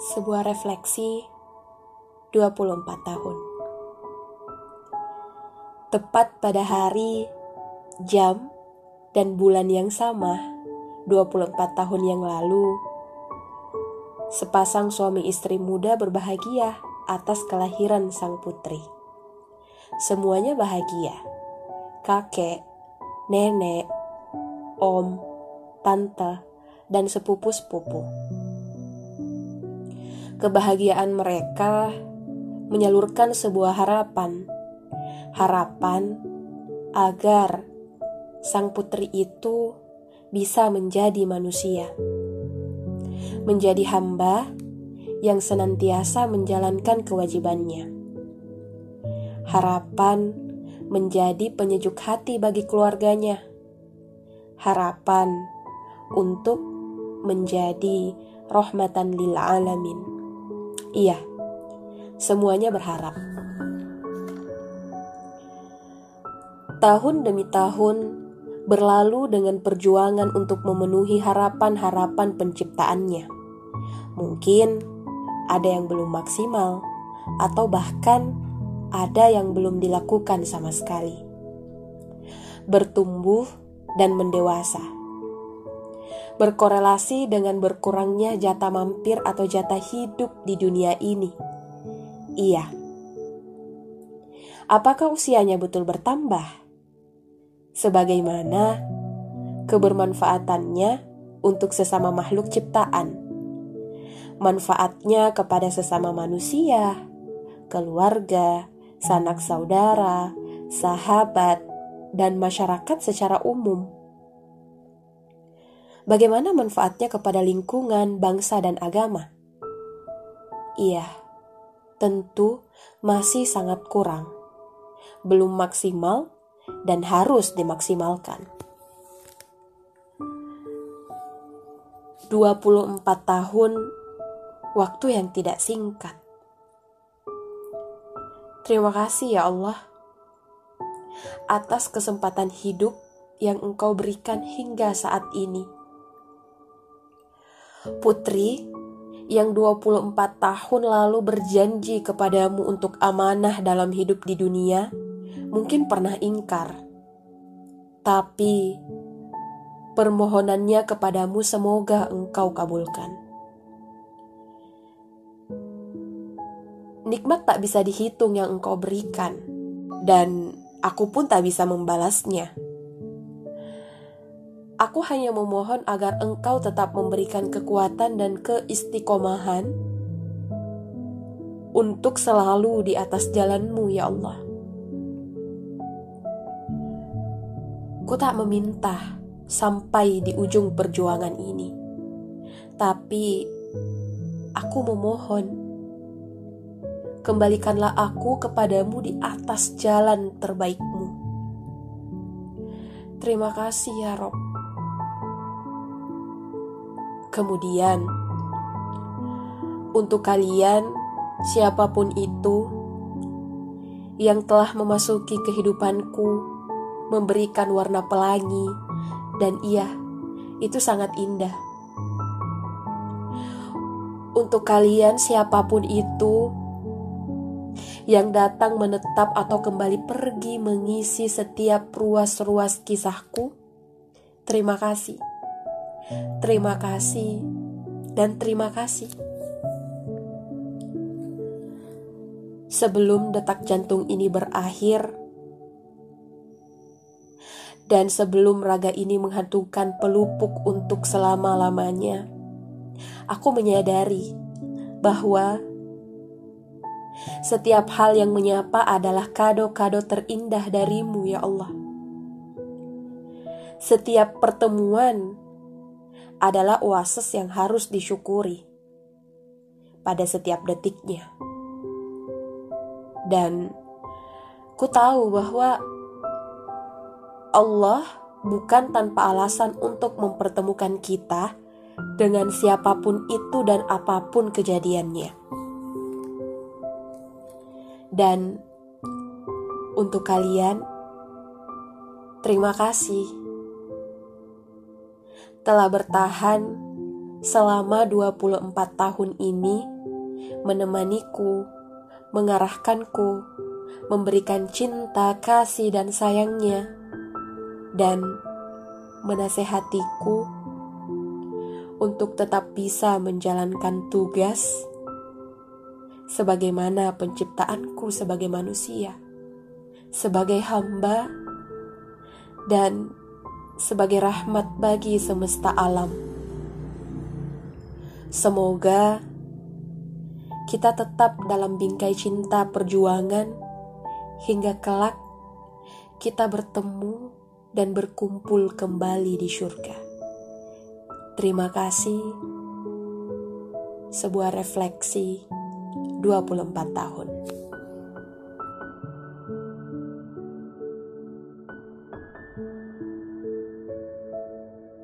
Sebuah refleksi 24 tahun. Tepat pada hari, jam, dan bulan yang sama 24 tahun yang lalu, sepasang suami istri muda berbahagia atas kelahiran sang putri. Semuanya bahagia. Kakek, nenek, om, tante, dan sepupu-sepupu. Kebahagiaan mereka menyalurkan sebuah harapan, harapan agar sang putri itu bisa menjadi manusia, menjadi hamba yang senantiasa menjalankan kewajibannya. Harapan menjadi penyejuk hati bagi keluarganya. Harapan untuk menjadi rahmatan lil alamin. Iya, semuanya berharap. Tahun demi tahun berlalu dengan perjuangan untuk memenuhi harapan-harapan penciptaannya. Mungkin ada yang belum maksimal, atau bahkan ada yang belum dilakukan sama sekali. Bertumbuh dan mendewasa berkorelasi dengan berkurangnya jatah mampir atau jatah hidup di dunia ini. Iya. Apakah usianya betul bertambah? Sebagaimana kebermanfaatannya untuk sesama makhluk ciptaan. Manfaatnya kepada sesama manusia, keluarga, sanak saudara, sahabat, dan masyarakat secara umum bagaimana manfaatnya kepada lingkungan, bangsa, dan agama? Iya, tentu masih sangat kurang, belum maksimal, dan harus dimaksimalkan. 24 tahun waktu yang tidak singkat. Terima kasih ya Allah atas kesempatan hidup yang Engkau berikan hingga saat ini Putri yang 24 tahun lalu berjanji kepadamu untuk amanah dalam hidup di dunia, mungkin pernah ingkar. Tapi permohonannya kepadamu semoga engkau kabulkan. Nikmat tak bisa dihitung yang engkau berikan, dan aku pun tak bisa membalasnya. Aku hanya memohon agar engkau tetap memberikan kekuatan dan keistiqomahan untuk selalu di atas jalanmu, ya Allah. Ku tak meminta sampai di ujung perjuangan ini, tapi aku memohon kembalikanlah aku kepadamu di atas jalan terbaikmu. Terima kasih ya Rob. Kemudian, untuk kalian, siapa pun itu yang telah memasuki kehidupanku, memberikan warna pelangi, dan iya, itu sangat indah. Untuk kalian, siapa pun itu yang datang menetap atau kembali pergi mengisi setiap ruas-ruas kisahku, terima kasih. Terima kasih dan terima kasih. Sebelum detak jantung ini berakhir, dan sebelum raga ini menghantungkan pelupuk untuk selama-lamanya, aku menyadari bahwa setiap hal yang menyapa adalah kado-kado terindah darimu, ya Allah. Setiap pertemuan adalah oasis yang harus disyukuri pada setiap detiknya. Dan ku tahu bahwa Allah bukan tanpa alasan untuk mempertemukan kita dengan siapa pun itu dan apa pun kejadiannya. Dan untuk kalian, terima kasih telah bertahan selama 24 tahun ini menemaniku, mengarahkanku, memberikan cinta, kasih, dan sayangnya, dan menasehatiku untuk tetap bisa menjalankan tugas sebagaimana penciptaanku sebagai manusia, sebagai hamba, dan sebagai rahmat bagi semesta alam. Semoga kita tetap dalam bingkai cinta perjuangan hingga kelak kita bertemu dan berkumpul kembali di surga. Terima kasih. Sebuah refleksi 24 tahun.